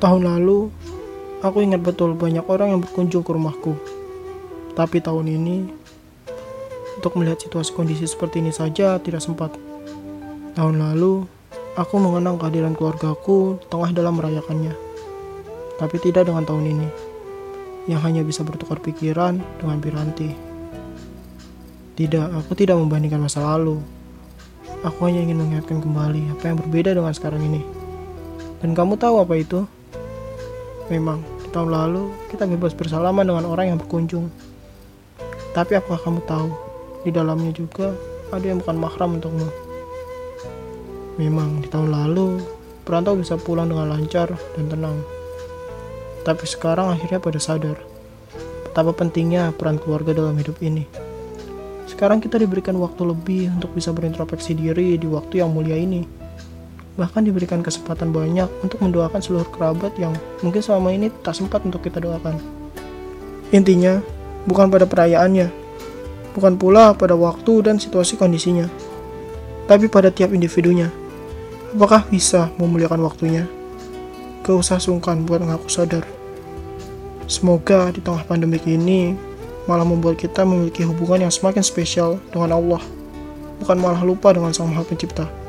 Tahun lalu, aku ingat betul banyak orang yang berkunjung ke rumahku. Tapi tahun ini, untuk melihat situasi kondisi seperti ini saja tidak sempat. Tahun lalu, aku mengenang kehadiran keluargaku tengah dalam merayakannya. Tapi tidak dengan tahun ini, yang hanya bisa bertukar pikiran dengan Piranti. Tidak, aku tidak membandingkan masa lalu. Aku hanya ingin mengingatkan kembali apa yang berbeda dengan sekarang ini. Dan kamu tahu apa itu? Memang, tahun lalu kita bebas bersalaman dengan orang yang berkunjung. Tapi apakah kamu tahu, di dalamnya juga ada yang bukan mahram untukmu. Memang, di tahun lalu, perantau bisa pulang dengan lancar dan tenang. Tapi sekarang akhirnya pada sadar, betapa pentingnya peran keluarga dalam hidup ini. Sekarang kita diberikan waktu lebih untuk bisa berintrospeksi diri di waktu yang mulia ini. Bahkan diberikan kesempatan banyak untuk mendoakan seluruh kerabat yang mungkin selama ini tak sempat untuk kita doakan. Intinya, bukan pada perayaannya, bukan pula pada waktu dan situasi kondisinya, tapi pada tiap individunya. Apakah bisa memuliakan waktunya? Gak usah sungkan buat ngaku sadar. Semoga di tengah pandemi ini malah membuat kita memiliki hubungan yang semakin spesial dengan Allah, bukan malah lupa dengan Sang Maha Pencipta.